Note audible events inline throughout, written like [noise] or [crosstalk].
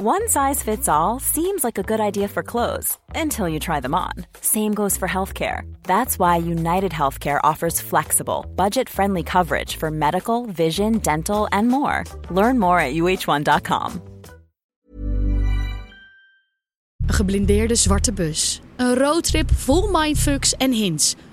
One size fits all seems like a good idea for clothes until you try them on. Same goes for healthcare. That's why United Healthcare offers flexible, budget friendly coverage for medical, vision, dental, and more. Learn more at uh1.com. Een geblindeerde zwarte bus. Een roadtrip vol mindfucks en hints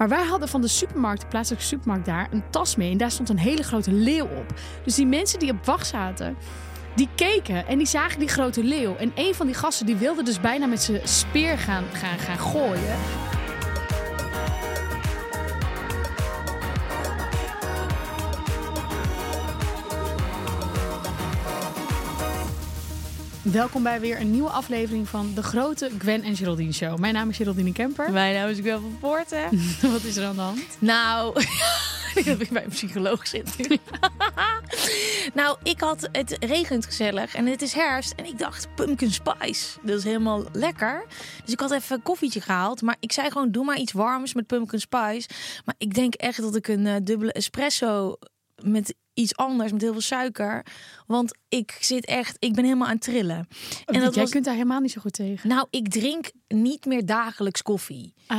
Maar wij hadden van de supermarkt, de plaatselijke supermarkt daar, een tas mee. En daar stond een hele grote leeuw op. Dus die mensen die op wacht zaten, die keken en die zagen die grote leeuw. En een van die gasten die wilde dus bijna met zijn speer gaan, gaan, gaan gooien. Welkom bij weer een nieuwe aflevering van de grote Gwen en Geraldine Show. Mijn naam is Geraldine Kemper. Mijn naam is Gwen van Poorten. [laughs] Wat is er aan de hand? Nou, [laughs] ik heb bij een psycholoog zitten. [laughs] nou, ik had het regent gezellig en het is herfst en ik dacht pumpkin spice. Dat is helemaal lekker. Dus ik had even een koffietje gehaald, maar ik zei gewoon doe maar iets warms met pumpkin spice. Maar ik denk echt dat ik een uh, dubbele espresso met iets anders met heel veel suiker. Want ik zit echt, ik ben helemaal aan het trillen. Oh, en dat jij was... kunt daar helemaal niet zo goed tegen. Nou, ik drink niet meer dagelijks koffie. Ah.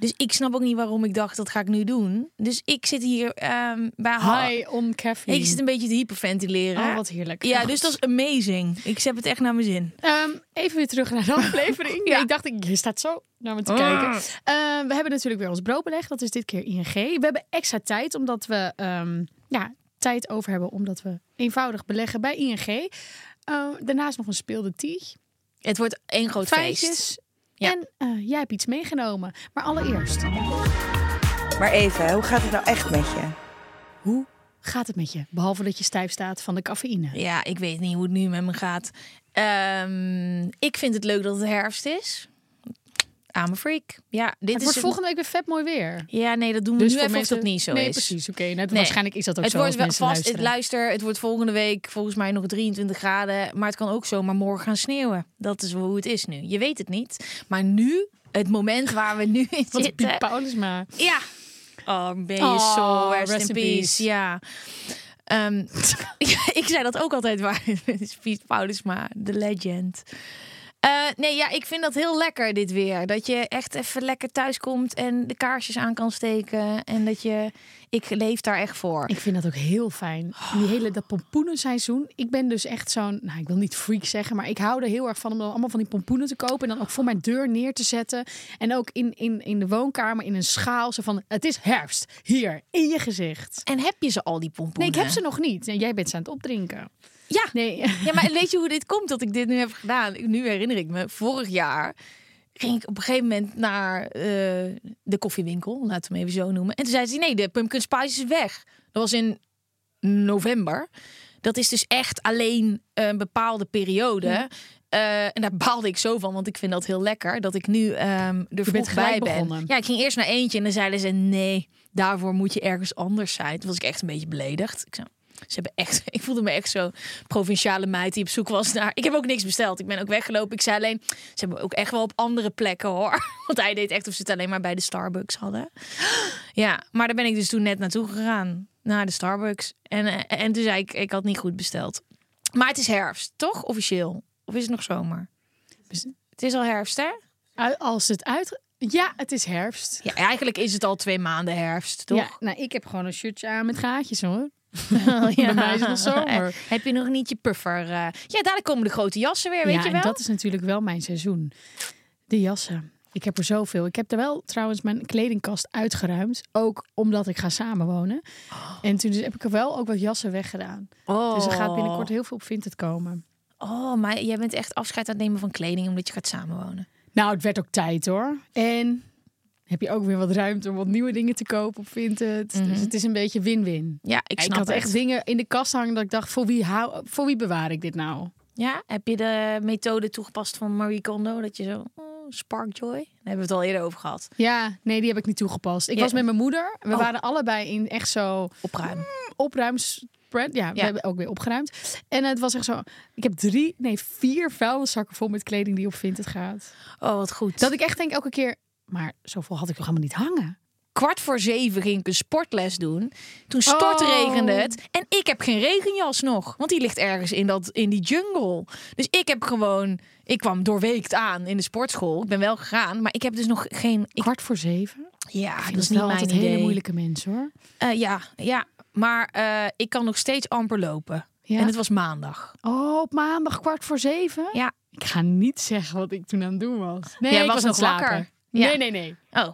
Dus ik snap ook niet waarom ik dacht dat ga ik nu doen. Dus ik zit hier um, bij High on caffeine. Ik zit een beetje te hyperventileren. Oh, wat heerlijk. Ja, dus dat is amazing. Ik heb het echt naar mijn zin. Um, even weer terug naar de [laughs] aflevering. ja. Ik dacht, je staat zo naar me te Ah. kijken. Uh, we hebben natuurlijk weer ons broodbeleg. Dat is dit keer ING. We hebben extra tijd, omdat we um, ja, tijd over hebben omdat we eenvoudig beleggen bij ING. Uh, daarnaast nog een speelde tea. Het wordt één groot Feitjes. feest. Ja. En uh, jij hebt iets meegenomen. Maar allereerst. Maar even, hoe gaat het nou echt met je? Hoe gaat het met je? Behalve dat je stijf staat van de cafeïne. Ja, ik weet niet hoe het nu met me gaat. Um, ik vind het leuk dat het herfst is. I'm a freak. Ja, dit het is wordt volgende week weer vet mooi weer. Ja, nee, dat doen we dus nu even mensen... of dat niet zo nee, is. precies. Oké, okay. nee, waarschijnlijk is dat ook het zo. wordt wel vast. Luisteren. Het luister, het wordt volgende week volgens mij nog 23 graden, maar het kan ook zomaar morgen gaan sneeuwen. Dat is hoe het is nu. Je weet het niet, maar nu het moment waar we nu in [laughs] Wat zitten. Piet Paulusma. Ja. Oh, ben je oh, zo rest, rest in in peace. peace. Ja. Um, [laughs] ik zei dat ook altijd waar. [laughs] Piet Paulusma, de legend. Uh, nee, ja, ik vind dat heel lekker dit weer. Dat je echt even lekker thuis komt en de kaarsjes aan kan steken. En dat je... Ik leef daar echt voor. Ik vind dat ook heel fijn. Die hele dat pompoenenseizoen. Ik ben dus echt zo'n... Nou, ik wil niet freak zeggen, maar ik hou er heel erg van om dan allemaal van die pompoenen te kopen. En dan ook voor mijn deur neer te zetten. En ook in, in, in de woonkamer in een schaal. Zo van, het is herfst. Hier, in je gezicht. En heb je ze al, die pompoenen? Nee, ik heb ze nog niet. En jij bent ze aan het opdrinken. Ja. Nee. [laughs] ja, maar weet je hoe dit komt dat ik dit nu heb gedaan? Nu herinner ik me, vorig jaar ging ik op een gegeven moment naar uh, de koffiewinkel, laten we hem even zo noemen. En toen zei ze, nee, de pumpkin spice is weg. Dat was in november. Dat is dus echt alleen een bepaalde periode. Ja. Uh, en daar baalde ik zo van, want ik vind dat heel lekker. Dat ik nu um, er vroeg bij ben. Begonnen. Ja, ik ging eerst naar eentje en dan zeiden ze... nee, daarvoor moet je ergens anders zijn. Toen was ik echt een beetje beledigd. Ik zei, ze hebben echt, [laughs] ik voelde me echt zo provinciale meid die op zoek was naar. Ik heb ook niks besteld. Ik ben ook weggelopen. Ik zei alleen, ze hebben ook echt wel op andere plekken hoor. [laughs] Want hij deed echt of ze het alleen maar bij de Starbucks hadden. [gasps] Ja, maar daar ben ik dus toen net naartoe gegaan. Naar de Starbucks. En, en toen zei ik, ik had niet goed besteld. Maar het is herfst, toch? Officieel. Of is het nog zomer? Het is al herfst, hè? Als het uit. Ja, het is herfst. Ja, eigenlijk is het al twee maanden herfst, toch? Ja, nou, ik heb gewoon een shirtje aan met gaatjes hoor. Oh, [laughs] ja. Bij mij is het nog zomer. Heb je nog niet je puffer? Uh... Ja, daar komen de grote jassen weer, weet ja, je wel? dat is natuurlijk wel mijn seizoen. De jassen. Ik heb er zoveel. Ik heb er wel trouwens mijn kledingkast uitgeruimd. Ook omdat ik ga samenwonen. Oh. En toen dus heb ik er wel ook wat jassen weggedaan. Oh. Dus er gaat binnenkort heel veel op Vinted komen. Oh, maar jij bent echt afscheid aan het nemen van kleding omdat je gaat samenwonen. Nou, het werd ook tijd hoor. En heb je ook weer wat ruimte om wat nieuwe dingen te kopen op Vinted. Mhm. Dus het is een beetje win-win. Ja, ik Ik, snap had het. echt dingen in de kast hangen dat ik dacht, voor wie, hou, voor wie bewaar ik dit nou? Ja, heb je de methode toegepast van Marie Kondo? Dat je zo, oh, spark joy? Daar hebben we het al eerder over gehad. Ja, nee, die heb ik niet toegepast. Ik Ja. was met mijn moeder. We Oh. waren allebei in echt zo Opruimen. opruimspread. Ja, we Ja. hebben ook weer opgeruimd. En het was echt zo, ik heb drie, nee, vier vuilniszakken vol met kleding die op Vinted gaat. Oh, wat goed. Dat ik echt denk elke keer, maar zoveel had ik toch helemaal niet hangen? kwart voor zeven ging ik een sportles doen. Toen stortregende Oh. het. En ik heb geen regenjas nog. Want die ligt ergens in, dat, in die jungle. Dus ik heb gewoon... Ik kwam doorweekt aan in de sportschool. Ik ben wel gegaan. Maar ik heb dus nog geen... Ik, Kwart voor zeven? ja, dat is niet mijn idee. hele moeilijke mensen hoor. Eh, ja, ja, maar eh, ik kan nog steeds amper lopen. Ja. En het was maandag. Oh, op maandag kwart voor zeven? Ja. Ik ga niet zeggen wat ik toen aan het doen was. Nee, Jij ik was nog wakker. Ja. Nee, nee, nee. Oh,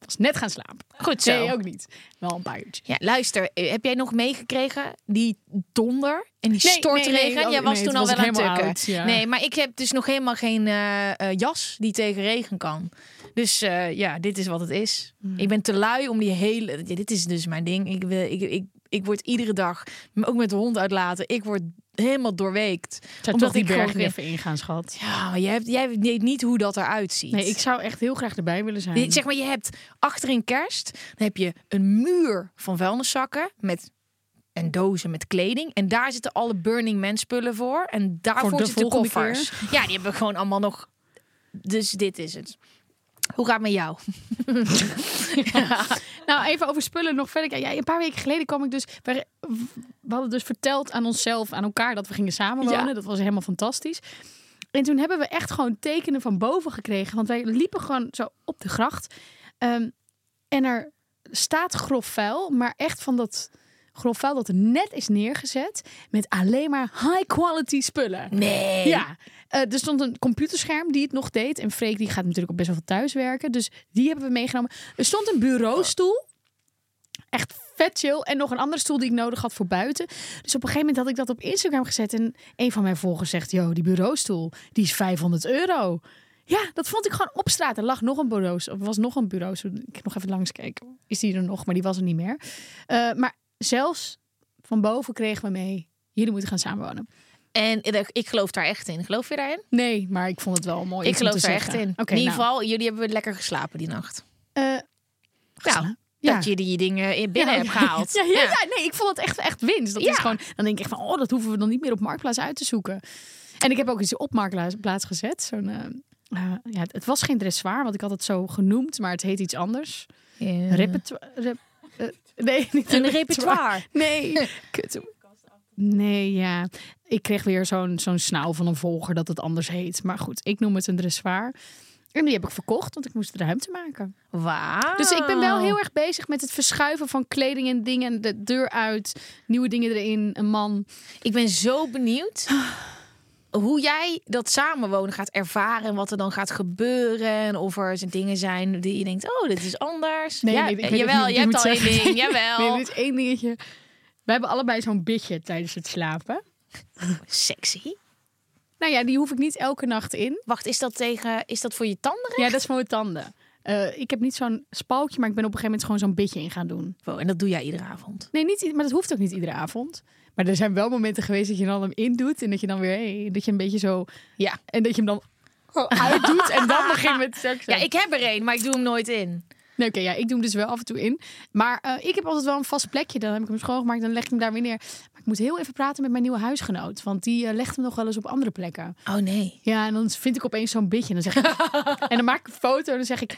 Ik was net gaan slapen. goed zo. Nee, ook niet. Wel een paar uurtjes. Ja, luister, eh, heb jij nog meegekregen die donder en die Nee, stortregen? nee, nee, jij was toen al was wel aan het helemaal tukken. oud, ja. Nee, maar ik heb dus nog helemaal geen eh, eh, jas die tegen regen kan. Dus ja, dit is wat het is. Hmm. Ik ben te lui om die hele. ja, dit is dus mijn ding. Ik, wil, ik, ik, ik word iedere dag, ook met de hond uitlaten, ik word helemaal doorweekt. Zou Omdat toch die berg even ingaan, schat. Ja, maar jij, hebt, jij weet niet hoe dat eruit ziet. Nee, ik zou echt heel graag erbij willen zijn. Je- Zeg maar, je hebt achterin kerst, dan heb je een muur van vuilniszakken met en dozen met kleding. En daar zitten alle Burning Man spullen voor. En daarvoor Voor de zitten koffers. Ja, die hebben we gewoon allemaal nog. Dus dit is het. Hoe gaat het met jou? [laughs] [laughs] Nou, even over spullen nog verder. Ja, een paar weken geleden kwam ik dus... We, hadden dus verteld aan onszelf, aan elkaar, dat we gingen samenwonen. Ja. Dat was helemaal fantastisch. En toen hebben we echt gewoon tekenen van boven gekregen. Want wij liepen gewoon zo op de gracht. Ehm, en er staat grof vuil, maar echt van dat grof vuil dat er net is neergezet. Met alleen maar high quality spullen. Nee. Ja, eh, er stond een computerscherm die het nog deed. En Freek die gaat natuurlijk ook best wel veel thuiswerken. Dus die hebben we meegenomen. Er stond een bureaustoel. Echt vet chill. En nog een andere stoel die ik nodig had voor buiten. Dus op een gegeven moment had ik dat op Instagram gezet. En een van mijn volgers zegt... Yo, die bureaustoel, die is 500 euro. Ja, dat vond ik gewoon op straat. Er lag nog een bureaustoel. Er was nog een bureaustoel. Ik heb nog even langs gekeken. Is die er nog? Maar die was er niet meer. Eh, maar zelfs van boven kregen we mee... Jullie moeten gaan samenwonen. En ik- ik geloof daar echt in. Geloof je daarin? Nee, maar ik vond het wel mooi. ik geloof daar zeggen. echt in. In ieder nou, geval, jullie hebben lekker geslapen die nacht. eh, Nou, ja. dat je die dingen in binnen Ja, hebt gehaald. Ja, ja, nee, ik vond het echt, echt winst. Dat is gewoon, dan denk ik echt van, oh, dat hoeven we dan niet meer op Marktplaats uit te zoeken. En ik heb ook iets op Marktplaats gezet. Zo'n, eh, eh, ja, het, was geen dressoir, want ik had het zo genoemd, maar het heet iets anders. Ja. Repertoire. rep- eh, nee, niet Een repertoire. Nee, [laughs] kut. Nee, ja. Ik kreeg weer zo'n zo'n snauw van een volger dat het anders heet. Maar goed, ik noem het een dressoir. En die heb ik verkocht, want ik moest ruimte maken. Wauw. Dus ik ben wel heel erg bezig met het verschuiven van kleding en dingen. De deur uit, nieuwe dingen erin, een man. Ik ben zo benieuwd hoe jij dat samenwonen gaat ervaren. En wat er dan gaat gebeuren. En of er zijn dingen zijn die je denkt, oh, dit is anders. Nee, ja, nee, ik jawel, je hebt al één ding. Jawel. Nee, dit is één dingetje. We hebben allebei zo'n bitje tijdens het slapen. Sexy. Nou ja, die hoef ik niet elke nacht in. Wacht, is dat tegen, is dat voor je tanden? Ja, dat is voor mijn tanden. Eh, ik heb niet zo'n spalkje, maar ik ben op een gegeven moment gewoon zo'n bitje in gaan doen. Wow, en dat doe jij iedere avond. Nee, niet, maar dat hoeft ook niet iedere avond. Maar er zijn wel momenten geweest dat je dan hem in doet en dat je dan weer, hey, dat je een beetje zo, Ja. en dat je hem dan uitdoet en dan begin met seks. [laughs] Ja, ik heb er één, maar ik doe hem nooit in. Nee, oké, ja, ik doe hem dus wel af en toe in. Maar eh, ik heb altijd wel een vast plekje. Dan heb ik hem schoongemaakt, dan leg ik hem daar weer neer. Ik moet heel even praten met mijn nieuwe huisgenoot. Want die eh, legt hem nog wel eens op andere plekken. Oh nee. Ja, en dan vind ik opeens zo'n bitje. En dan, zeg ik, [laughs] en dan maak ik een foto en dan zeg ik...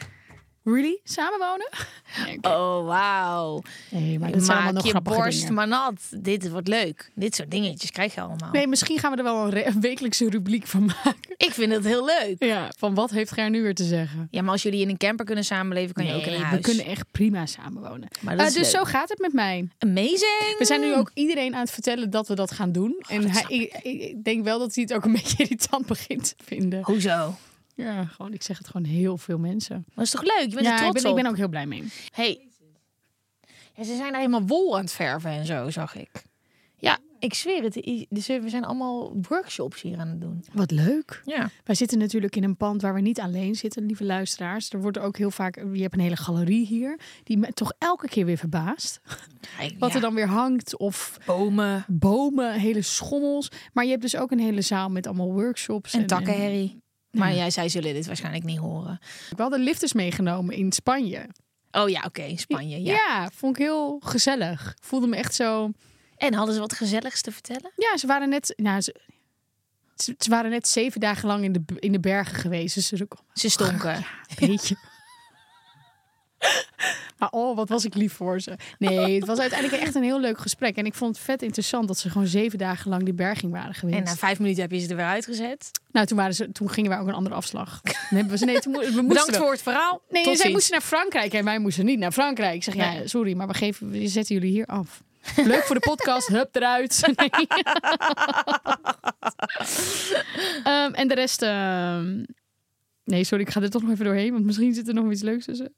Really? Samenwonen? [laughs] Oh, wauw. nee maar Maak nog je borst dingen. maar nat. Dit wordt leuk. Dit soort dingetjes krijg je allemaal. Nee, misschien gaan we er wel een, wekelijkse rubriek van maken. Ik vind het heel leuk. Ja, van wat heeft Ger nu weer te zeggen? Ja, maar als jullie in een camper kunnen samenleven, kan je ook in een huis. we kunnen echt prima samenwonen. Maar dat is dus leuk. zo gaat het met mij. Amazing. We zijn nu ook iedereen aan het vertellen dat we dat gaan doen. en dat hij, ik- ik denk wel dat hij het ook een beetje [laughs] irritant begint te vinden. Hoezo? Ja, gewoon, ik zeg het gewoon heel veel mensen. Dat is toch leuk? Je bent er Ja, ik ben, ik ben ook heel blij mee. Hey. Ja, ze zijn daar helemaal wol aan het verven en zo, zag ik. Ja, Ik zweer het. Dus we zijn allemaal workshops hier aan het doen. Wat leuk. Ja. Wij zitten natuurlijk in een pand waar we niet alleen zitten, lieve luisteraars. Er wordt ook heel vaak, je hebt een hele galerie hier, die me toch elke keer weer verbaast. Wat er dan weer hangt of bomen bomen, hele schommels. Maar je hebt dus ook een hele zaal met allemaal workshops. en takkenherrie. Maar ja, zij zullen dit waarschijnlijk niet horen. We hadden lifters meegenomen in Spanje. Oh ja, oké, Spanje. Ja. Ja. vond ik heel gezellig. Ik voelde me echt zo. En hadden ze wat gezelligs te vertellen? Ja, ze waren net. Nou, ze, ze, ze waren net zeven dagen lang in de, in de bergen geweest. Dus ze Ze stonken. Een beetje. [laughs] [laughs] Maar oh, wat was ik lief voor ze. Nee, het was uiteindelijk echt een heel leuk gesprek. En ik vond het vet interessant dat ze gewoon zeven dagen lang die berging waren geweest. En na vijf minuten heb je ze er weer uitgezet. nou, toen, waren ze, toen gingen wij ook een andere afslag. Hebben we, nee, toen, we moesten Bedankt voor het verhaal. Nee, Tot zij ziens. moesten naar Frankrijk en wij moesten niet naar Frankrijk. Ik zeg, ja, Nee. sorry, maar we, geven, we zetten jullie hier af. Leuk voor de podcast, hup eruit. [laughs] Nee. [laughs] Ehm, en de rest... ehm, Nee, sorry, ik ga er toch nog even doorheen, want misschien zit er nog iets leuks tussen.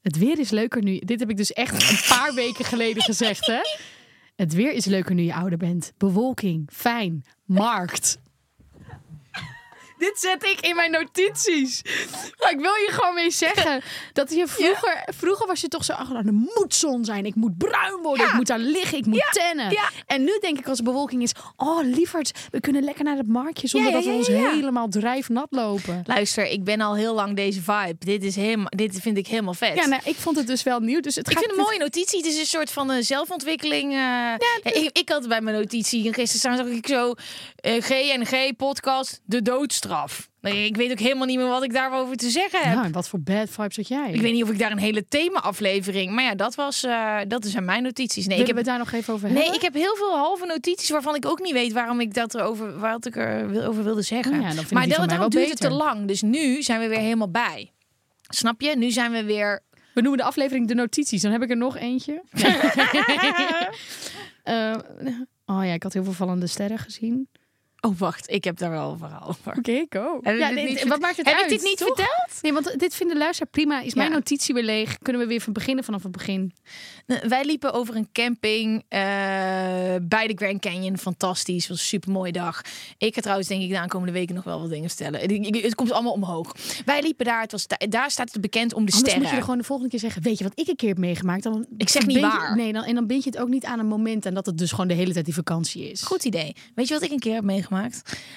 Het weer is leuker nu. Dit heb ik dus echt een paar weken geleden gezegd, hè? Het weer is leuker nu je ouder bent. Bewolking, fijn, markt. Dit zet ik in mijn notities. Maar ik wil je gewoon mee zeggen dat je vroeger, vroeger was je toch zo achter, er moet zon zijn, ik moet bruin worden, ik moet daar liggen, ik moet tennen. En nu denk ik als er bewolking is, oh lieverd, we kunnen lekker naar het marktje zonder dat we ons helemaal drijfnat lopen. Luister, ik ben al heel lang deze vibe. Dit, is helemaal, dit vind ik helemaal vet. Ja, nou, ik vond het dus wel nieuw. Dus het ik gaat vind het een mooie notitie. Het is een soort van eh, zelfontwikkeling. eh. Ja, ik, ik had bij mijn notitie, en gisteren zag ik zo eh, GNG podcast, de doodstraf. Ik weet ook helemaal niet meer wat ik daarover te zeggen heb. Nou, en wat voor bad vibes had jij? Ik weet niet of ik daar een hele thema-aflevering... Maar ja, dat, was, eh, dat zijn mijn notities. Nee, ik heb, we het daar nog even over nee, hebben? ik heb heel veel halve notities... waarvan ik ook niet weet waarom ik dat erover, wat ik er wil- over wilde zeggen. Oh ja, dan maar daarom wel duurt het te lang. Dus nu zijn we weer helemaal bij. Snap je? Nu zijn we weer... We noemen de aflevering de notities. Dan heb ik er nog eentje. [laughs] Eh, oh ja, ik had heel veel vallende sterren gezien. Oh, wacht. Ik heb daar wel een verhaal over. Oké, go. Heb ik Ja, dit niet wat maakt het Heb uit? ik dit niet toch? verteld? Nee, want dit vinden luisteraar prima. Is mijn notitie weer leeg? Kunnen we weer van beginnen vanaf het begin? Wij liepen over een camping eh, bij de Grand Canyon. Fantastisch. was een super mooie dag. Ik ga trouwens denk ik de aankomende weken nog wel wat dingen ik- Het komt allemaal omhoog. Wij liepen daar. Het was, daar staat het bekend om de Anders sterren. moet je er gewoon de volgende keer zeggen. Weet je wat ik een keer heb meegemaakt? Dan Ik zeg niet je- waar. Nee, dan, en dan bind je het ook niet aan een moment. En dat het dus gewoon de hele tijd die vakantie is. Goed idee. Weet je wat ik een keer heb meegemaakt?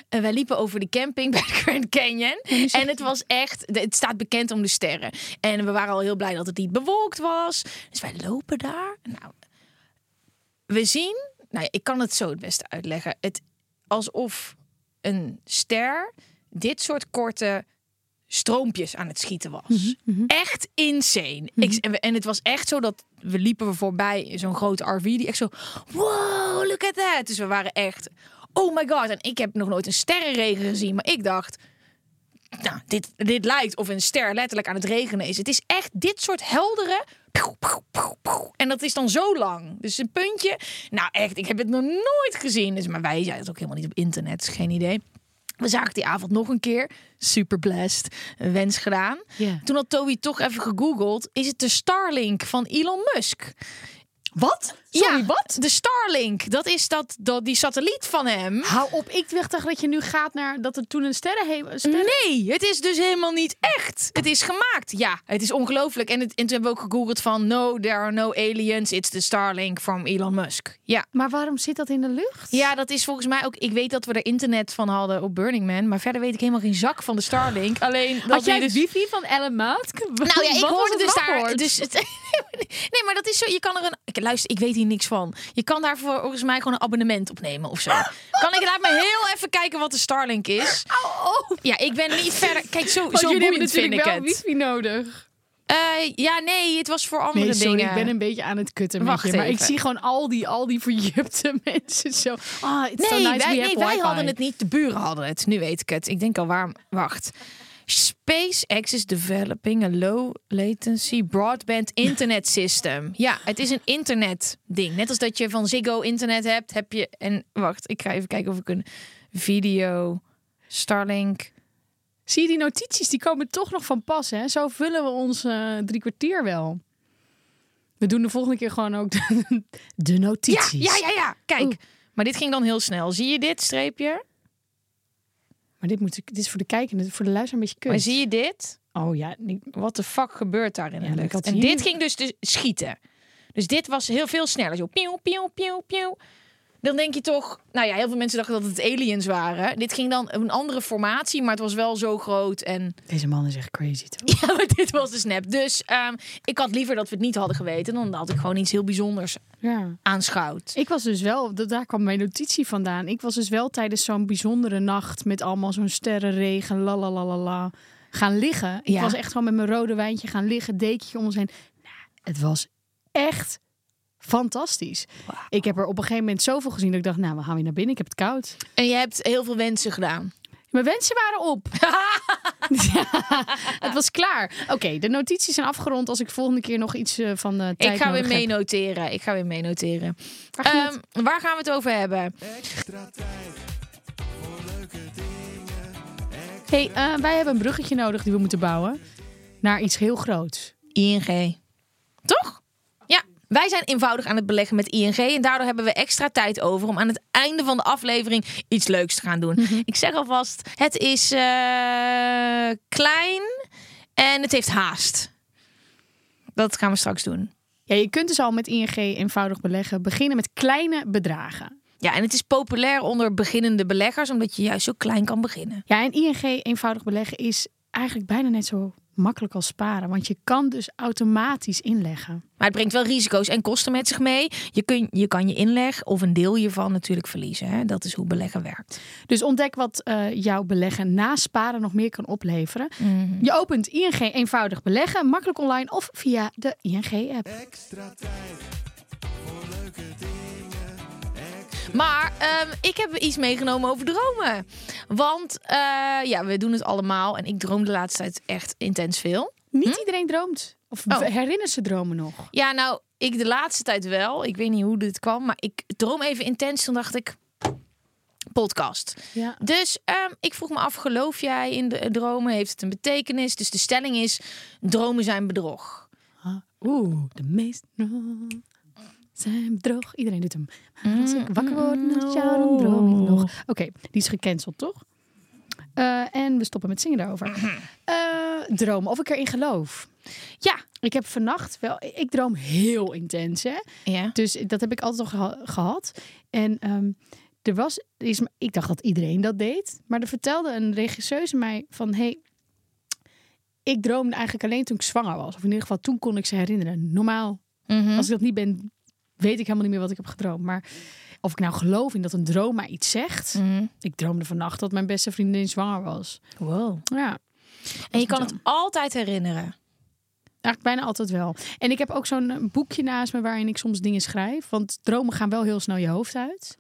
Eh, wij liepen over de camping [laughs] bij de Grand Canyon. En het was echt, het staat bekend om de sterren. En we waren al heel blij dat het niet bewolkt was. Dus wij lopen daar. Nou, we zien, nou ja, ik kan het zo het beste uitleggen. Het alsof een ster dit soort korte stroompjes aan het schieten was. Echt insane. Ik, en, we- en het was echt zo dat we liepen voorbij zo'n grote RV die echt zo, wow, look at that. Dus we waren echt, oh my god. En ik heb nog nooit een sterrenregen gezien, maar ik dacht, nou, dit, dit lijkt of een ster letterlijk aan het regenen is. Het is echt dit soort heldere. En dat is dan zo lang. Dus een puntje. Nou, echt, ik heb het nog nooit gezien. Dus, maar wij zeiden het ook helemaal niet op internet. dus Geen idee. We zagen die avond nog een keer. Super blessed. Een wens gedaan. Toen had Toby toch even gegoogeld. Is het de Starlink van Elon Musk? Wat? Sorry, ja, wat? De Starlink. Dat is dat, dat, die satelliet van hem. Hou op. Ik dacht dat je nu gaat naar dat er toen een sterrenhemel... Sterren... Nee, het is dus helemaal niet echt. Het is gemaakt. Ja, het is ongelooflijk. En, het, en toen hebben we ook gegoogeld van... No, there are no aliens. It's the Starlink from Elon Musk. Ja. Maar waarom zit dat in de lucht? Ja, dat is volgens mij ook... Ik weet dat we er internet van hadden op Burning Man. Maar verder weet ik helemaal geen zak van de Starlink. Alleen dat Had jij dus... wifi van Elon Musk? Nou ja, ik hoorde het dus daar. Dus het, [laughs] nee, maar dat is zo. Je kan er een. Ik, luister, ik weet hier niks van. Je kan daar volgens mij gewoon een abonnement op nemen of zo. Kan ik laat me heel even kijken wat de Starlink is? Ja, ik ben niet verder. Kijk, zo, Want zo jullie hebben boeiend vind ik wel het. wifi nodig. Eh, ja, nee, het was voor andere Nee, sorry, dingen. ik ben een beetje aan het kutten met Wacht je. Maar ik even. zie gewoon al die, al die verjupte [laughs] mensen zo. Ah, it's so Nee, nice wij, nee wij wifi. hadden het niet. De buren hadden het. Nu weet ik het. Ik denk al waar. Wacht. SpaceX is developing a low latency broadband internet system. Ja, het is een internet ding. Net als dat je van Ziggo internet hebt, heb je en wacht, ik ga even kijken of ik een video Starlink. Zie je die notities? Die komen toch nog van pas, hè? Zo vullen we ons eh, drie kwartier wel. We doen de volgende keer gewoon ook de, [laughs] de Ja, notities. ja, ja, ja. Kijk. Oeh. Maar dit ging dan heel snel. Zie je dit streepje? Maar dit, moet ik, dit is voor de kijker, voor de luisteraar een beetje kut. Maar zie je dit? Oh ja, Wat de fuck gebeurt daar in de lucht? En dit nu- ging dus te schieten. Dus dit was heel veel sneller. Zo pieuw, pieuw, pieuw, pieuw. Dan denk je toch... Nou ja, heel veel mensen dachten dat het aliens waren. Dit ging dan een andere formatie, maar het was wel zo groot. En Deze man is echt crazy, toch? [laughs] ja, maar dit was de snap. Dus ehm, ik had liever dat we het niet hadden geweten. Dan had ik gewoon iets heel bijzonders Ja. aanschouwd. Ik was dus wel, da- daar kwam mijn notitie vandaan. Ik was dus wel tijdens zo'n bijzondere nacht met allemaal zo'n sterrenregen, la la la la la, gaan liggen. Ik Ja. was echt gewoon met mijn rode wijntje gaan liggen, dekentje om ons heen. Nou, het was echt fantastisch. Ik heb er op een gegeven moment zoveel gezien dat ik dacht, nou, we gaan weer naar binnen. Ik heb het koud. En je hebt heel veel wensen gedaan. Mijn wensen waren op. [laughs] ja, het was klaar. Oké, de notities zijn afgerond. Als ik volgende keer nog iets eh, van de tijd Ik ga weer meenoteren. Ik ga weer meenoteren. Waar? Ehm, waar gaan we het over hebben? Hey, eh, wij hebben een bruggetje nodig die we moeten bouwen naar iets heel groots. ING. Toch? Wij zijn eenvoudig aan het beleggen met ING. En daardoor hebben we extra tijd over om aan het einde van de aflevering iets leuks te gaan doen. Mhm. Ik zeg alvast, het is eh, klein en het heeft haast. Dat gaan we straks doen. Ja, je kunt dus al met ING eenvoudig beleggen beginnen met kleine bedragen. Ja, en het is populair onder beginnende beleggers, omdat je juist zo klein kan beginnen. Ja, en ING eenvoudig beleggen is eigenlijk bijna net zo makkelijk als sparen, want je kan dus automatisch inleggen. Maar het brengt wel risico's en kosten met zich mee. Je, kun, je kan je inleg of een deel hiervan natuurlijk verliezen. Hè? Dat is hoe beleggen werkt. Dus ontdek wat eh, jouw beleggen na sparen nog meer kan opleveren. Je opent ING eenvoudig beleggen, makkelijk online of via de ING-app. Maar ehm, ik heb iets meegenomen over dromen. Want eh, ja, we doen het allemaal. En ik droom de laatste tijd echt intens veel. Niet iedereen droomt. Of Oh. herinnert ze dromen nog? Ja, nou, ik de laatste tijd wel. Ik weet niet hoe dit kwam. Maar ik droom even intens. Toen dacht ik, podcast. Ja. Dus ehm, ik vroeg me af, geloof jij in de dromen? Heeft het een betekenis? Dus de stelling is, dromen zijn bedrog. Oeh, de meest zijn bedrog. Iedereen doet hem. Maar als ik wakker word naast jou, dan droom ik nog. Oké, die is gecanceld, toch? Eh, en we stoppen met zingen daarover. Eh dromen, of ik erin geloof. Ja. Ik heb vannacht wel... Ik droom heel intens, hè? Ja. Dus dat heb ik altijd al geha- gehad. En ehm, er was... Is, ik dacht dat iedereen dat deed. Maar er vertelde een regisseuse mij van... Hey, ik droomde eigenlijk alleen toen ik zwanger was. Of in ieder geval toen kon ik ze herinneren. Normaal Mhm. als ik dat niet ben, weet ik helemaal niet meer wat ik heb gedroomd. Maar of ik nou geloof in dat een droom mij iets zegt. Mhm. Ik droomde vannacht dat mijn beste vriendin zwanger was. Wow. Ja, En je kan het altijd herinneren. eigenlijk bijna altijd wel. En ik heb ook zo'n eh, boekje naast me waarin ik soms dingen schrijf. Want dromen gaan wel heel snel je hoofd uit.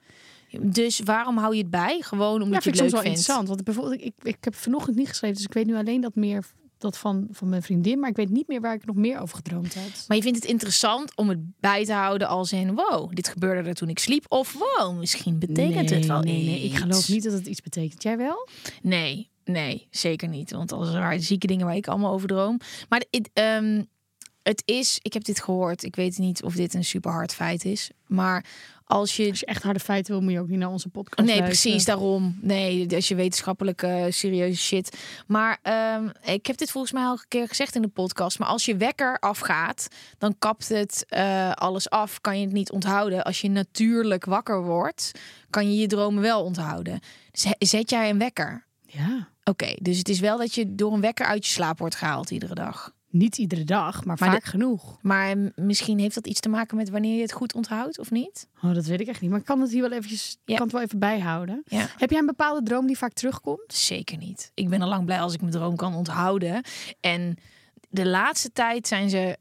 Dus waarom hou je het bij? Gewoon Ja, omdat je vind het ik soms leuk wel vindt. interessant. Want bijvoorbeeld, ik, ik heb vanochtend niet geschreven, dus ik weet nu alleen dat meer dat van, van mijn vriendin. Maar ik weet niet meer waar ik nog meer over gedroomd had. Maar je vindt het interessant om het bij te houden als in... wow, dit gebeurde er toen ik sliep. Of wow, misschien betekent het wel nee, nee, ik iets. geloof niet dat het iets betekent. Jij wel? Nee, nee, zeker niet. Want als er zieke dingen waar ik allemaal over droom. Maar het, ehm, het is, ik heb dit gehoord. Ik weet niet of dit een super hard feit is. Maar als je Als je echt harde feiten wil, moet je ook niet naar onze podcast Nee, luisteren. precies, daarom. Nee, als je wetenschappelijke serieuze shit. Maar ehm, ik heb dit volgens mij al een keer gezegd in de podcast. Maar als je wekker afgaat, dan kapt het eh, alles af. Kan je het niet onthouden. Als je natuurlijk wakker wordt, kan je je dromen wel onthouden. Dus zet jij een wekker? Ja. Oké, dus het is wel dat je door een wekker uit je slaap wordt gehaald iedere dag. Niet iedere dag, maar, Maar vaak de- genoeg. Maar misschien heeft dat iets te maken met wanneer je het goed onthoudt of niet? Oh, dat weet ik echt niet. Maar ik kan het hier wel eventjes, Ja. kan het wel even bijhouden. Ja. Heb jij een bepaalde droom die vaak terugkomt? Zeker niet. Ik ben al lang blij als ik mijn droom kan onthouden. En de laatste tijd zijn ze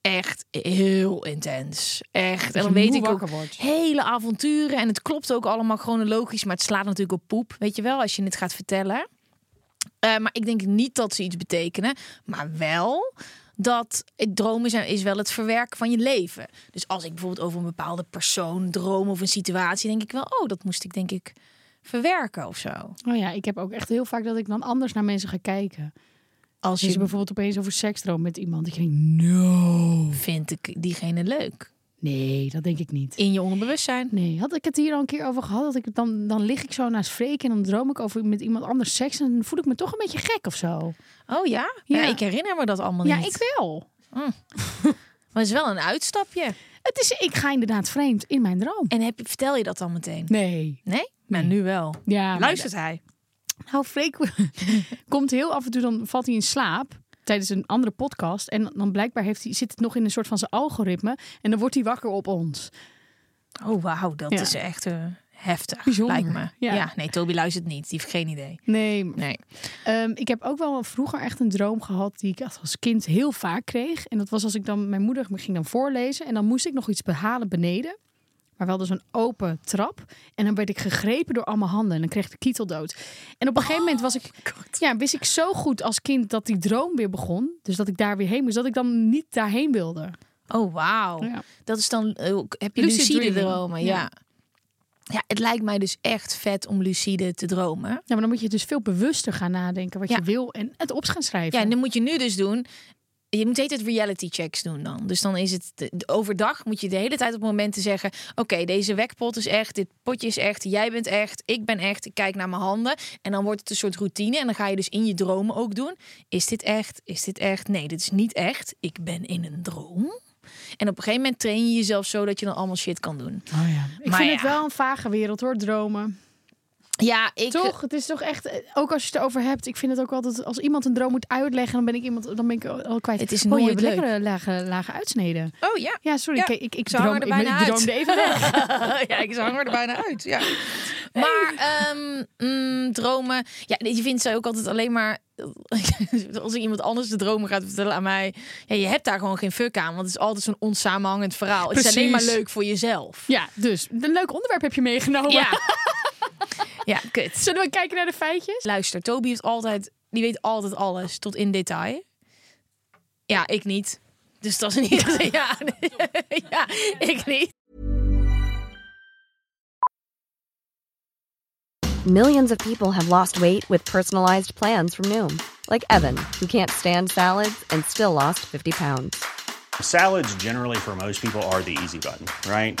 echt heel intens. Echt. En dan weet ik ook wordt. hele avonturen. En het klopt ook allemaal chronologisch. Maar het slaat natuurlijk op poep. Weet je wel, als je het gaat vertellen. Eh, maar ik denk niet dat ze iets betekenen. Maar wel dat het dromen zijn, is wel het verwerken van je leven. Dus als ik bijvoorbeeld over een bepaalde persoon droom of een situatie, denk ik wel, oh, dat moest ik denk ik verwerken of zo. Oh ja, ik heb ook echt heel vaak dat ik dan anders naar mensen ga kijken. als je je bijvoorbeeld opeens over seks droomt met iemand. Dat je denkt, no. vindt ik diegene leuk. Nee, dat denk ik niet. In je onderbewustzijn. Nee, had ik het hier al een keer over gehad? Dat ik dan, dan lig ik zo naast Freek en dan droom ik over met iemand anders seks. En dan voel ik me toch een beetje gek of zo. Oh ja? ja? Ja. ik herinner me dat allemaal Ja, niet. ik wel. [laughs] Maar het is wel een uitstapje. Het is, ik ga inderdaad vreemd in mijn droom. En heb, vertel je dat dan meteen? Nee. Nee? Maar nu wel. Ja, Luistert hij? Nou, Freek [laughs] komt heel af en toe, dan valt hij in slaap tijdens een andere podcast. En dan blijkbaar heeft hij, zit het nog in een soort van zijn algoritme. En dan wordt hij wakker op ons. Oh, wauw. Dat Ja. is echt eh, heftig. Bijzonder. Lijkt me. Ja. Ja. nee, Toby luistert niet. Die heeft geen idee. Nee, Nee. Ehm, ik heb ook wel vroeger echt een droom gehad die ik als kind heel vaak kreeg. En dat was als ik dan, mijn moeder me ging dan voorlezen en dan moest ik nog iets behalen beneden. Maar wel dus een open trap. En dan werd ik gegrepen door allemaal handen en dan kreeg ik de kieteldood. En op een gegeven moment was ik, ja, wist ik zo goed als kind dat die droom weer begon. Dus dat ik daar weer heen moest, dat ik dan niet daarheen wilde. Oh, wauw. Ja. Dat is dan... heb je Lucid lucide dromen? Ja. Ja. ja. het lijkt mij dus echt vet om lucide te dromen. Ja, maar dan moet je dus veel bewuster gaan nadenken wat Ja. je wil en het op gaan schrijven. Ja, en dan moet je nu dus doen. Je moet het reality checks doen dan. Dus dan is het de- overdag moet je de hele tijd op momenten zeggen: Oké, deze wekpot is echt, dit potje is echt, jij bent echt, ik ben echt, ik kijk naar mijn handen. En dan wordt het een soort routine. En dan ga je dus in je dromen ook doen: Is dit echt? Is dit echt? Nee, dit is niet echt. Ik ben in een droom. En op een gegeven moment train je jezelf zo dat je dan allemaal shit kan doen. Oh ja. Ik Maar vind ja. het wel een vage wereld hoor, dromen. Ja, ik. Toch? Het is toch echt, eh, ook als je het erover hebt, ik vind het ook altijd, als iemand een droom moet uitleggen, dan ben ik iemand, dan ben ik al kwijt. Het is Oh, je nooit hebt leuk. lekkere lage, lage uitsneden. Oh ja. Ja, sorry, Ja, ik, ik, ik, droom, er ik, bijna ik uit. droomde even weg. [laughs] ja, ik hang er bijna uit. Ja. Maar ehm, mm, dromen. Ja, je vindt ze ook altijd alleen maar. [laughs] Als ik iemand anders de dromen gaat vertellen aan mij. Ja, je hebt daar gewoon geen fuck aan. Want het is altijd zo'n onsamenhangend verhaal. Het is alleen maar leuk voor jezelf. Ja, dus een leuk onderwerp heb je meegenomen. Ja. [laughs] ja, kut. Zullen we kijken naar de feitjes? Luister, Toby heeft altijd. Die weet altijd alles tot in detail. Ja, ik niet. Dus dat is niet. Ja, [laughs] [laughs] ja ik niet. Millions of people have lost weight with personalized plans from Noom, like Evan, who can't stand salads and still lost 50 pounds. Salads, generally, for most people, are the easy button, right?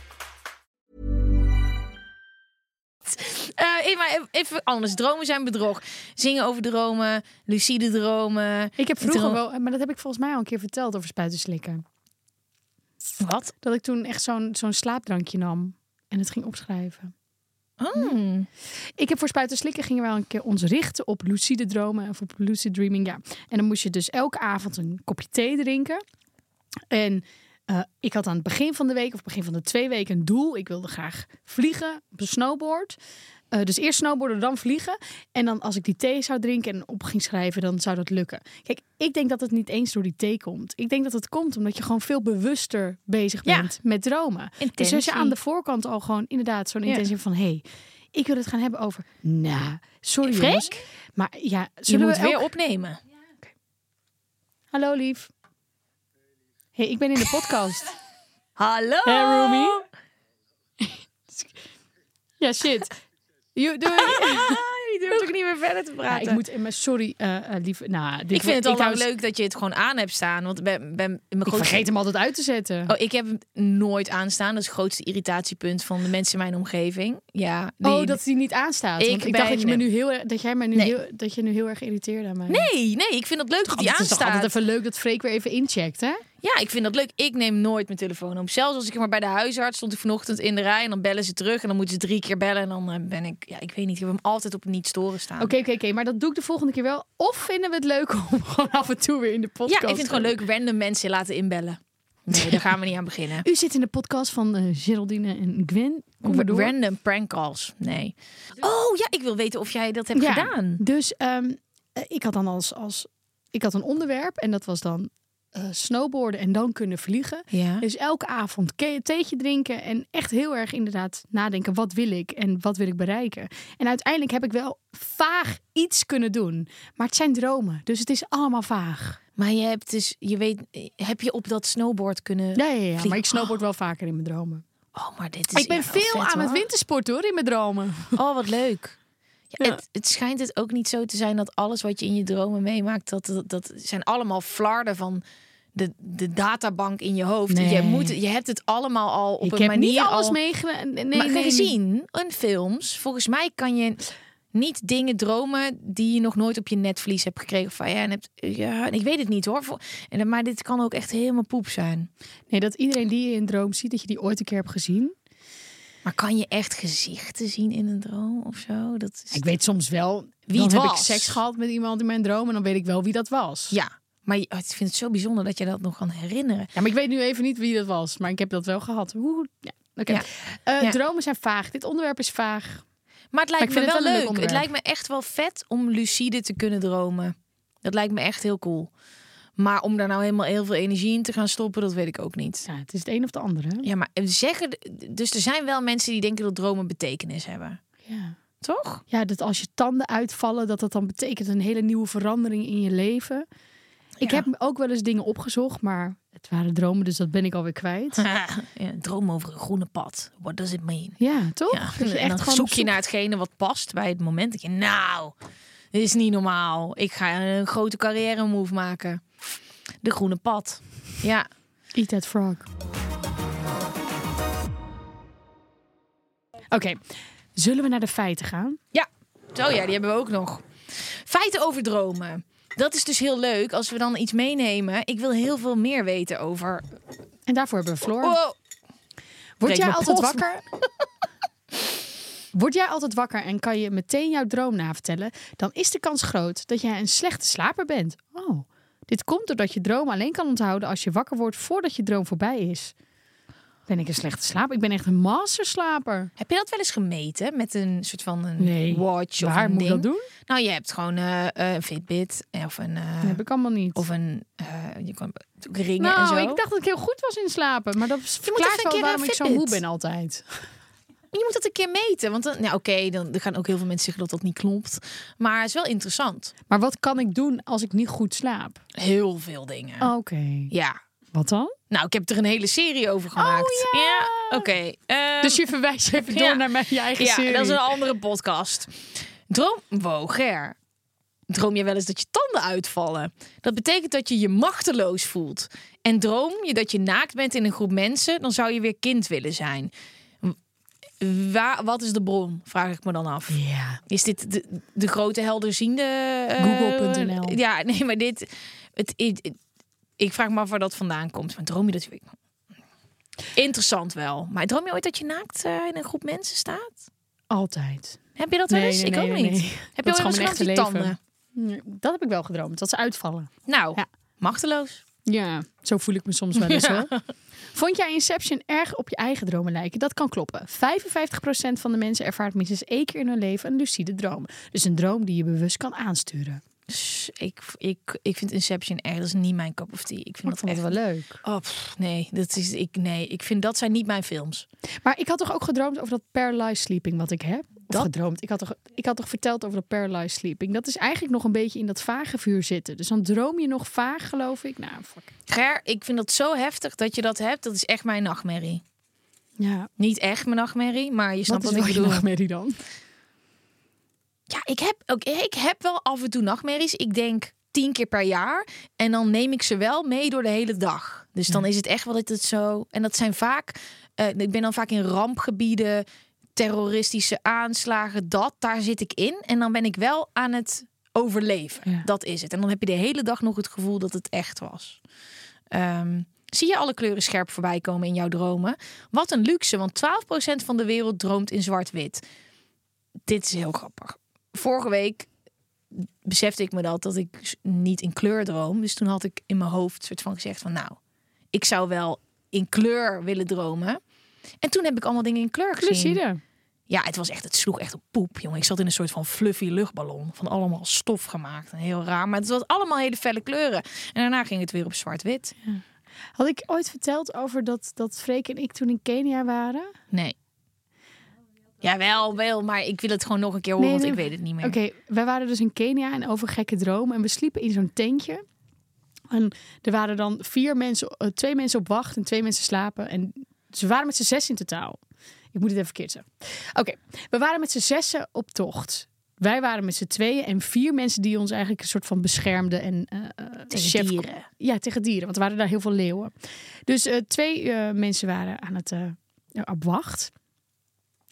Even, anders. Dromen zijn bedrog. Zingen over dromen. Lucide dromen. Ik heb vroeger Droom- wel, maar dat heb ik volgens mij al een keer verteld over spuiten slikken. Wat? Dat ik toen echt zo'n zo'n slaapdrankje nam en het ging opschrijven. Oh. Ik heb voor spuiten slikken gingen we wel een keer ons richten op lucide dromen of op lucid dreaming. Ja. En dan moest je dus elke avond een kopje thee drinken. En eh, ik had aan het begin van de week of begin van de twee weken een doel. Ik wilde graag vliegen op een snowboard. Eh, dus eerst snowboarden, dan vliegen. En dan als ik die thee zou drinken en op ging schrijven, dan zou dat lukken. Kijk, ik denk dat het niet eens door die thee komt. Ik denk dat het komt omdat je gewoon veel bewuster bezig Ja. bent met dromen. Dus als je aan de voorkant al gewoon inderdaad zo'n Ja. intentie van... hé, hey, ik wil het gaan hebben over... Nou, sorry Freek? jongens. Maar ja, Je zullen moet we weer opnemen. Hallo lief. hey, ik ben in de [laughs] podcast. Hallo. Hey Rumi. ja, shit. [laughs] Doei. Je durft ook niet meer verder te Ja, praten. ik moet, maar sorry, eh eh, lief. Nou, dit ik vind het al lang leuk dat je het gewoon aan hebt staan. Want ben, ben, mijn Ik vergeet hem altijd uit te zetten. Oh, ik heb hem nooit aanstaan. Dat is het grootste irritatiepunt van de mensen in mijn omgeving. Ja, die- oh, dat hij niet aanstaat. Ik Want ik dacht dat, je me nu heel, dat jij mij nu Nee. heel, dat je nu heel erg irriteerde aan mij. Nee, nee, ik vind het leuk dat die het is toch altijd aanstaat. even leuk dat Freek weer even incheckt, hè? Ja, ik vind dat leuk. Ik neem nooit mijn telefoon op. Zelfs als ik maar bij de huisarts stond ik vanochtend in de rij en dan bellen ze terug en dan moeten ze drie keer bellen en dan eh, ben ik, ja, ik weet niet, ik heb hem altijd op niet storen staan. Oké, oké, oké. Maar dat doe ik de volgende keer wel. Of vinden we het leuk [laughs] om gewoon af en toe weer in de podcast Ja, ik vind het gewoon leuk random mensen laten inbellen. Nee, daar gaan we niet aan beginnen. [laughs] U zit in de podcast van eh Geraldine en Gwen. Random prank calls. Nee. Oh ja, ik wil weten of jij dat hebt Ja, gedaan. Dus ehm, eh, ik had dan als, als... Ik had een onderwerp en dat was dan eh, snowboarden en dan kunnen vliegen. Ja. Dus elke avond theetje drinken en echt heel erg inderdaad nadenken. Wat wil ik en wat wil ik bereiken? En uiteindelijk heb ik wel vaag iets kunnen doen. Maar het zijn dromen, dus het is allemaal vaag. Maar je hebt dus, je weet, heb je op dat snowboard kunnen. Ja, ja, ja. Maar ik snowboard wel vaker in mijn dromen. Oh, maar dit is. ik ben veel vet, aan het hoor. wintersporten hoor, in mijn dromen. Oh, wat leuk. Ja, Ja. Het, het schijnt het ook niet zo te zijn dat alles wat je in je dromen meemaakt, dat, dat, dat zijn allemaal flarden van de, de databank in je hoofd. Nee. Je, moet, je hebt het allemaal al op ik een heb manier niet alles al meegemaakt. Nee, maar nee, gezien in films, volgens mij kan je niet dingen dromen die je nog nooit op je netvlies hebt gekregen. Van ja, en hebt, ja, ik weet het niet hoor. Voor- En, maar dit kan ook echt helemaal poep zijn. Nee, dat iedereen die je in droom ziet, dat je die ooit een keer hebt gezien. Maar kan je echt gezichten zien in een droom of zo? Dat is... Ik weet soms wel Wie dan het heb ik was. seks gehad met iemand in mijn droom en dan weet ik wel wie dat was. Ja, maar ik vind het zo bijzonder dat je dat nog kan herinneren. Ja, maar ik weet nu even niet wie dat was, maar ik heb dat wel gehad. Oeh, ja, oké. Ja. Eh, Ja. Dromen zijn vaag. Dit onderwerp is vaag. Maar het lijkt me wel het wel leuk. Het lijkt me echt wel vet om lucide te kunnen dromen. Dat lijkt me echt heel cool. Maar om daar nou helemaal heel veel energie in te gaan stoppen, dat weet ik ook niet. Ja, het is het een of het andere. hè? Ja, maar zeggen, dus er zijn wel mensen die denken dat dromen betekenis hebben. Ja. Toch? ja, dat als je tanden uitvallen, dat dat dan betekent een hele nieuwe verandering in je leven. Ik Ja. heb ook wel eens dingen opgezocht, maar het waren dromen, dus dat ben ik alweer kwijt. [laughs] ja, droom over een groene pad. What does it mean? Ja, toch? Ja, Dat je en dan gewoon zoek je naar hetgene wat past bij het moment. Dat je, nou, dit is niet normaal. Ik ga een grote carrière move maken. De groene pad. Ja. Eat that frog. Oké, zullen we naar de feiten gaan? Ja, zo ja, die hebben we ook nog. Feiten over dromen. Dat is dus heel leuk als we dan iets meenemen. Ik wil heel veel meer weten over. En daarvoor hebben we Floor. Wow. Word breek jij altijd wakker? Word jij altijd wakker en kan je meteen jouw droom navertellen, dan is de kans groot dat jij een slechte slaper bent. Oh, dit komt doordat je droom alleen kan onthouden als je wakker wordt voordat je droom voorbij is. Ben ik een slechte slaper? Ik ben echt een masterslaper. Heb je dat wel eens gemeten met een soort van een Nee. watch of Waar een moet ding? dat doen? Nou, je hebt gewoon eh, eh, een Fitbit of een eh, Dat heb ik allemaal niet. of een eh, je kan ringen en nou, zo. ik dacht dat ik heel goed was in slapen, maar dat verklaart wel keer waarom ik zo moe ben altijd. Je moet dat een keer meten, want dan, nou oké, dan gaan ook heel veel mensen zeggen dat dat niet klopt, maar het is wel interessant. Maar wat kan ik doen als ik niet goed slaap? Heel veel dingen. Oké. Ja. Wat dan? Nou, ik heb er een hele serie over gemaakt. Oh, ja. Oké. ehm, Dus je verwijst even door ja. naar mijn je eigen ja, serie. dat is een andere podcast. Droom, wow, Ger. Droom je wel eens dat je tanden uitvallen? Dat betekent dat je je machteloos voelt. En droom je dat je naakt bent in een groep mensen, dan zou je weer kind willen zijn. Waar, wat is de bron? Vraag ik me dan af. Ja. Is dit de, de grote helderziende? eh, Google.nl. Ja, [laughs] nee, maar dit. Het, het- ik vraag me af waar dat vandaan komt. Maar droom je dat? Interessant wel. Maar droom je ooit dat je naakt eh, in een groep mensen staat? Altijd. Heb je dat wel eens? nee, ik nee, ook niet. Heb Dat je ooit eens die tanden? Dat heb ik wel gedroomd, dat ze uitvallen. Nou, Ja. machteloos. Ja, zo voel ik me soms wel eens [laughs] hoor. Vond jij Inception erg op je eigen dromen lijken? Dat kan kloppen. 55% van de mensen ervaart minstens één keer in hun leven een lucide droom. Dus een droom die je bewust kan aansturen. Dus ik, ik, ik vind Inception echt, dat is niet mijn cup of tea. Ik vind Maar ik dat vond echt het wel leuk. Oh, pff, nee, dat is ik nee, ik vind dat zijn niet mijn films. Maar ik had toch ook gedroomd over dat paralyzed sleeping wat ik heb? Dat? gedroomd. Ik had, toch, ik had toch verteld over dat paralyzed sleeping. Dat is eigenlijk nog een beetje in dat vage vuur zitten. Dus dan droom je nog vaag, geloof ik. Nou, fuck. Ger, ik vind dat zo heftig dat je dat hebt. Dat is echt mijn nachtmerrie. Ja, Niet echt mijn nachtmerrie, maar je snapt wat wat, is ik bedoel. nachtmerrie dan? Ja, ik heb, ook, ik heb wel af en toe nachtmerries. Ik denk tien keer per jaar. En dan neem ik ze wel mee door de hele dag. Dus dan is het echt wel dat het zo... En dat zijn vaak... eh, ik ben dan vaak in rampgebieden, terroristische aanslagen, dat. Daar zit ik in. En dan ben ik wel aan het overleven. Ja. Dat is het. En dan heb je de hele dag nog het gevoel dat het echt was. Ehm, zie je alle kleuren scherp voorbij komen in jouw dromen? Wat een luxe, want 12% van de wereld droomt in zwart-wit. Dit is heel grappig. Vorige week besefte ik me dat, dat ik niet in kleur droom. Dus toen had ik in mijn hoofd soort van gezegd van... nou, ik zou wel in kleur willen dromen. En toen heb ik allemaal dingen in kleur gezien. Lucide. Ja, het was echt, het sloeg echt op poep, jongen. Ik zat in een soort van fluffy luchtballon van allemaal stof gemaakt. En heel raar, maar het was allemaal hele felle kleuren. En daarna ging het weer op zwart-wit. Had ik ooit verteld over dat, dat Freek en ik toen in Kenia waren? Nee. Ja, wel, wel, maar ik wil het gewoon nog een keer horen, Nee, want ik weet het niet meer. Oké, wij waren dus in Kenia en over gekke dromen. En we sliepen in zo'n tentje. En er waren dan vier mensen, eh, twee mensen op wacht en twee mensen slapen. En ze waren met z'n zes in totaal. Ik moet het even verkeerd zeggen. Oké, we waren met z'n zessen op tocht. Wij waren met z'n tweeën en vier mensen die ons eigenlijk een soort van beschermden. En, eh, eh, Tegen chef- dieren. Ja, tegen dieren, want er waren daar heel veel leeuwen. Dus eh, twee mensen waren aan het op wacht.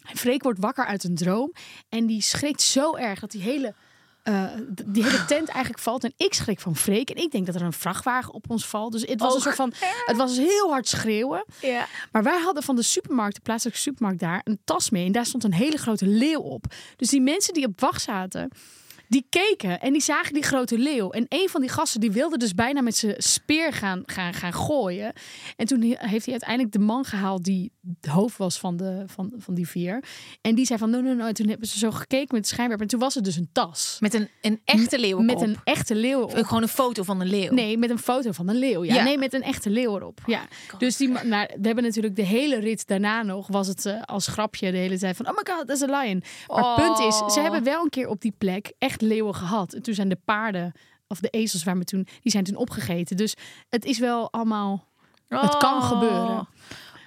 En Freek wordt wakker uit een droom. En die schrikt zo erg dat die hele, eh, die hele tent eigenlijk valt. En ik schrik van Freek. En ik denk dat er een vrachtwagen op ons valt. Dus het was een soort van. Het was heel hard schreeuwen. Ja. Maar wij hadden van de supermarkt, de plaatselijke supermarkt daar, een tas mee. En daar stond een hele grote leeuw op. Dus die mensen die op wacht zaten, die keken en die zagen die grote leeuw. En een van die gasten die wilde dus bijna met zijn speer gaan, gaan, gaan gooien. En toen heeft hij uiteindelijk de man gehaald die het hoofd was van, de, van, van die vier. En die zei van, no, no, no. En toen hebben ze zo gekeken met de schijnwerper. En toen was het dus een tas. Met een, een echte leeuw Met een echte leeuw op. Of Gewoon een foto van een leeuw. Nee, met een foto van een leeuw. Ja, Ja. nee, met een echte leeuw erop. Ja. Dus die, ma- nou, we hebben natuurlijk de hele rit daarna nog, was het eh, als grapje de hele tijd van, oh my god, dat is een lion. Maar het punt is, ze hebben wel een keer op die plek echt leeuwen gehad. En toen zijn de paarden, of de ezels waar we toen, die zijn toen opgegeten. Dus het is wel allemaal, het kan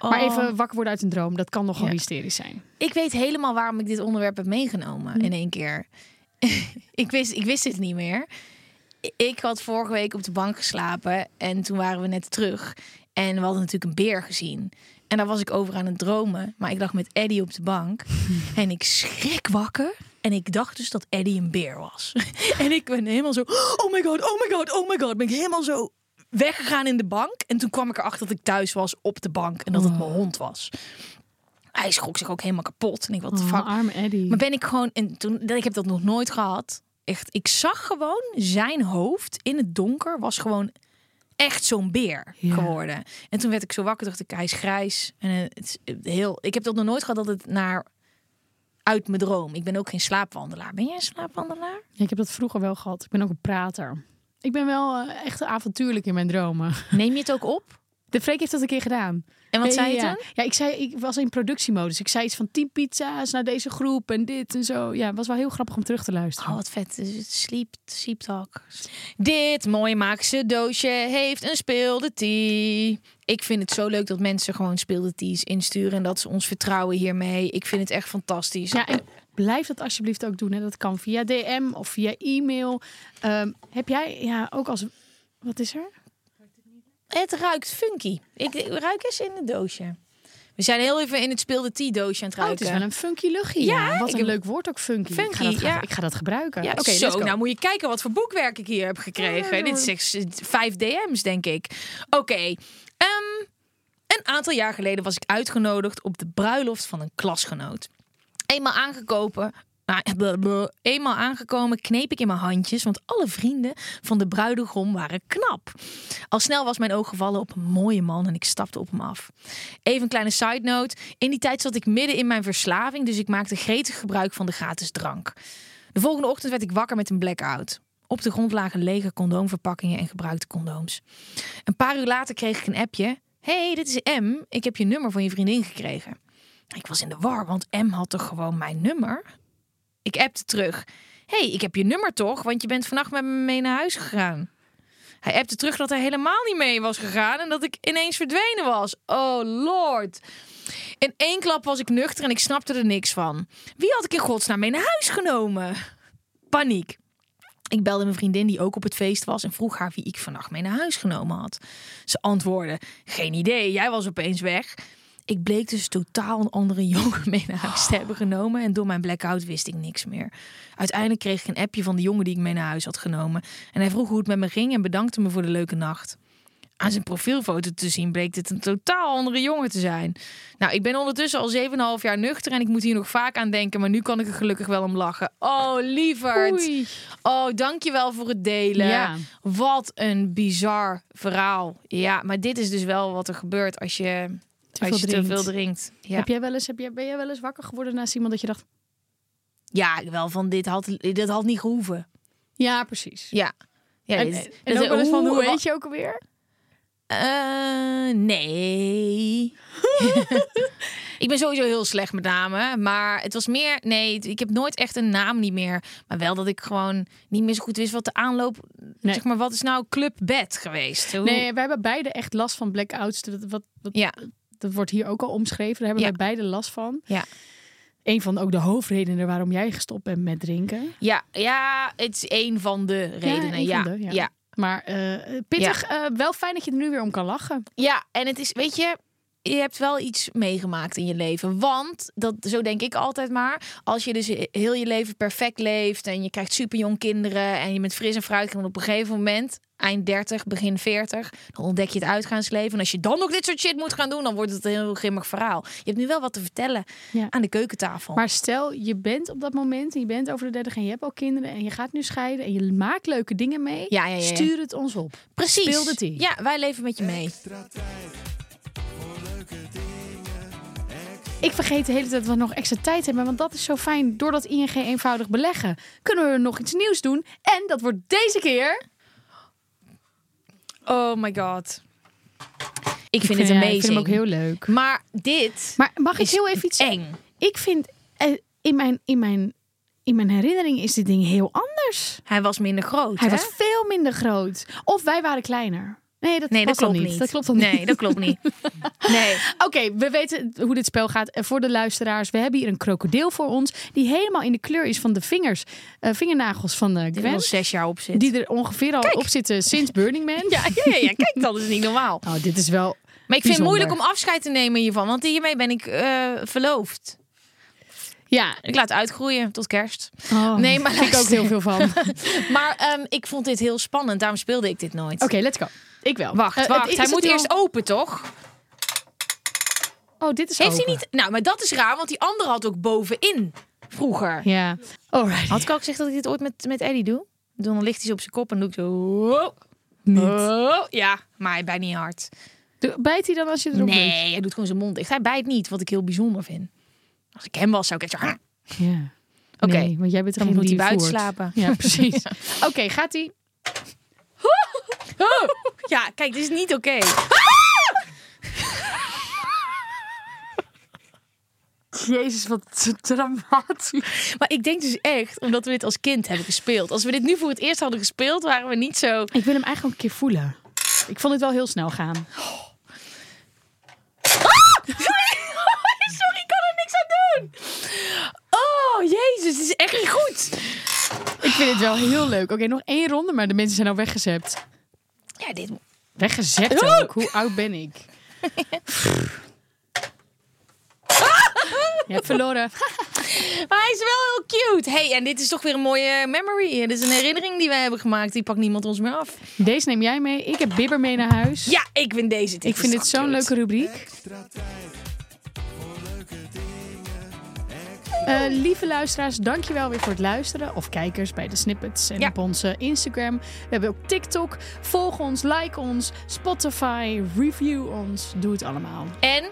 Oh. Maar Oh. even wakker worden uit een droom, dat kan nogal Ja. hysterisch zijn. Ik weet helemaal waarom ik dit onderwerp heb meegenomen in één keer. [laughs] ik, wist, ik wist het niet meer. Ik had vorige week op de bank geslapen en toen waren we net terug. En we hadden natuurlijk een beer gezien. En daar was ik over aan het dromen. Maar ik lag met Eddie op de bank. [laughs] En ik schrik wakker. En ik dacht dus dat Eddie een beer was. [laughs] en ik ben helemaal zo... Oh my god, oh my god, oh my god. Ben ik helemaal zo weggegaan in de bank. En toen kwam ik erachter dat ik thuis was op de bank. En dat het mijn hond was. Hij schrok zich ook helemaal kapot. En ik, wat de Oh, fuck. arme Eddie. Maar ben ik gewoon, en toen, ik heb dat nog nooit gehad. Echt, ik zag gewoon zijn hoofd in het donker was gewoon echt zo'n beer Ja. geworden. En toen werd ik zo wakker, dacht ik, hij is grijs. En eh, het is heel, ik heb dat nog nooit gehad dat het naar uit mijn droom. Ik ben ook geen slaapwandelaar. Ben jij een slaapwandelaar? Ja, ik heb dat vroeger wel gehad. Ik ben ook een prater. Ik ben wel eh, echt avontuurlijk in mijn dromen. Neem je het ook op? De Freek heeft dat een keer gedaan. En wat Ja, zei je ja, toen? Ja, ik zei, ik was in productiemodus. Ik zei iets van 10 pizza's naar deze groep en dit en zo. Ja, het was wel heel grappig om terug te luisteren. Oh, wat vet. Dus Sleep, sleep talk. Dit mooie maakse doosje heeft een speelde tea. Ik vind het zo leuk dat mensen gewoon speelde teas insturen. En dat ze ons vertrouwen hiermee. Ik vind het echt fantastisch. Ja, en blijf dat alsjeblieft ook doen. Hè. Dat kan via DM of via e-mail. Ehm, heb jij, ja, ook als... Wat is er? Het ruikt funky. Ik, ik ruik eens in het doosje. We zijn heel even in het speelde tea doosje aan het Oh, het ruiken. is wel een funky luchtje. Ja, Ja, wat een leuk woord ook funky. ik, ga dat, ja. ik ga dat gebruiken. Ja, Oké, zo, nou moet je kijken wat voor boekwerk ik hier heb gekregen. Dit is echt vijf DM's, denk ik. Oké, ehm, een aantal jaar geleden was ik uitgenodigd op de bruiloft van een klasgenoot. Eenmaal aangekomen, nou, [laughs] eenmaal aangekomen kneep ik in mijn handjes, want alle vrienden van de bruidegom waren knap. Al snel was mijn oog gevallen op een mooie man en ik stapte op hem af. Even een kleine side note. In die tijd zat ik midden in mijn verslaving, dus ik maakte gretig gebruik van de gratis drank. De volgende ochtend werd ik wakker met een blackout. Op de grond lagen lege condoomverpakkingen en gebruikte condooms. Een paar uur later kreeg ik een appje. hey, dit is M. Ik heb je nummer van je vriendin gekregen. Ik was in de war, want M had toch gewoon mijn nummer? Ik appte terug. hey, ik heb je nummer toch? Want je bent vannacht met me mee naar huis gegaan. Hij appte terug dat hij helemaal niet mee was gegaan en dat ik ineens verdwenen was. Oh lord. In één klap was ik nuchter en ik snapte er niks van. Wie had ik in godsnaam mee naar huis genomen? Paniek. Ik belde mijn vriendin die ook op het feest was en vroeg haar wie ik vannacht mee naar huis genomen had. Ze antwoordde: Geen idee, jij was opeens weg. Ik bleek dus totaal een andere jongen [laughs] mee naar huis te hebben genomen en door mijn blackout wist ik niks meer. Uiteindelijk kreeg ik een appje van de jongen die ik mee naar huis had genomen en hij vroeg hoe het met me ging en bedankte me voor de leuke nacht. Aan zijn profielfoto te zien bleek dit een totaal andere jongen te zijn. Nou, ik ben ondertussen al 7,5 jaar nuchter en ik moet hier nog vaak aan denken, maar nu kan ik er gelukkig wel om lachen. Oh, lieverd. Oei. Oh, dankjewel voor het delen. Ja. Wat een bizar verhaal. Ja, maar dit is dus wel wat er gebeurt als je Te als veel je drinkt. te veel drinkt. Ja. Heb jij wel eens, heb jij, ben jij wel eens wakker geworden naast iemand dat je dacht... ja, wel van dit had, dit had niet gehoeven. Ja, precies. Ja. ja en, dit- en dit- ook wel eens van, hoe heet je ook alweer? Eh, nee. [laughs] ik ben sowieso heel slecht met namen. Maar het was meer... Nee, ik heb nooit echt een naam niet meer. Maar wel dat ik gewoon niet meer zo goed wist wat de aanloop... Nee. Zeg maar, wat is nou Club Bed geweest? Hoe- Nee, wij hebben beide echt last van blackouts. Wat, wat, Ja. Dat wordt hier ook al omschreven. Daar hebben Ja. wij beide last van. Ja. Een van ook de hoofdredenen waarom jij gestopt bent met drinken. Ja, ja, het is een van de redenen. een Ja, van de, ja. ja. ja. Maar eh, pittig, eh, wel fijn dat je er nu weer om kan lachen. Ja, en het is, weet je, je hebt wel iets meegemaakt in je leven. Want, dat, zo denk ik altijd maar, als je dus heel je leven perfect leeft en je krijgt superjong kinderen en je bent fris en fruitig en op een gegeven moment, eind 30, begin 40, dan ontdek je het uitgaansleven. En als je dan nog dit soort shit moet gaan doen, dan wordt het een heel grimmig verhaal. Je hebt nu wel wat te vertellen Ja. aan de keukentafel. Maar stel, je bent op dat moment, en je bent over de 30 en je hebt al kinderen en je gaat nu scheiden en je maakt leuke dingen mee. Ja, ja, ja, ja. Stuur het ons op. Precies. Speel het in. Ja, wij leven met je mee. Ik vergeet de hele tijd dat we nog extra tijd hebben, want dat is zo fijn. Doordat ING eenvoudig beleggen, kunnen we nog iets nieuws doen. En dat wordt deze keer. Oh my god. Ik vind het amazing. Ik vind hem ook heel leuk. Maar dit Maar mag ik heel even iets zeggen? Ik vind eh, in, mijn, in, mijn, in mijn herinnering is dit ding heel anders. Hij was minder groot, Hij hè? was veel minder groot. Of wij waren kleiner. Nee, dat, Nee, klopt niet. Dat klopt dan niet. Nee, dat klopt niet. [laughs] Nee. Oké, we weten hoe dit spel gaat. En voor de luisteraars, we hebben hier een krokodil voor ons. Die helemaal in de kleur is van de vingers, eh, vingernagels van de Die er Gwen. al zes jaar op zit. Die er ongeveer al op zitten sinds Burning Man. [laughs] Ja, ja, ja, ja, kijk, dat is niet normaal. Oh, dit is wel. Maar ik vind het moeilijk om afscheid te nemen hiervan, want hiermee ben ik eh, verloofd. Ja. Ik laat uitgroeien tot kerst. Oh, Nee, maar vind ik ook heel veel van. Oké, [laughs] Maar ehm, ik vond dit heel spannend, daarom speelde ik dit nooit. let's go. Ik wel. Wacht, Eh, wacht. hij het moet eerst al- open, toch? Oh, dit is Heeft hij niet... Nou, maar dat is raar, want die andere had ook bovenin vroeger. Ja. Alright. Had ik al gezegd dat ik dit ooit met, met Eddie doe? Dan ligt hij op zijn kop en doe ik zo... wow. Niet. Oh, ja, maar hij bijt niet hard. Bijt hij dan als je erop? Nee, hij doet gewoon zijn mond dicht. Hij bijt niet, wat ik heel bijzonder vind. Als ik hem was, zou ik echt zo... Ja. Oké, Nee, want jij bent dan moet hij buiten slapen. Ja, precies. [laughs] Oké, gaat hij? [laughs] Ja, kijk, dit is niet oké. [laughs] Jezus, wat dramatisch. Maar ik denk dus echt, omdat we dit als kind hebben gespeeld. Als we dit nu voor het eerst hadden gespeeld, waren we niet zo... Ik wil hem eigenlijk een keer voelen. Ik vond het wel heel snel gaan. [laughs] Sorry, ik kan er niks aan doen. Oh, jezus, dit is echt niet goed. Ik vind het wel heel leuk. Oké, nog één ronde, maar de mensen zijn al weggezept. Ja, dit... Weggezept ook? Hoe oud ben ik? [laughs] Je hebt verloren. Maar hij is wel heel cute. hey, en dit is toch weer een mooie memory. Dit is een herinnering die wij hebben gemaakt. Die pakt niemand ons meer af. Deze neem jij mee. Ik heb Bibber mee naar huis. Ja, ik vind deze. Dit ik vind dit zo'n leuke rubriek. Eh, lieve luisteraars, dankjewel weer voor het luisteren. Of kijkers bij de snippets en Ja. op onze Instagram. We hebben ook TikTok. Volg ons, like ons, Spotify, review ons. Doe het allemaal. En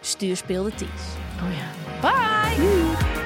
stuur speelde Ties. Oh ja. Bye.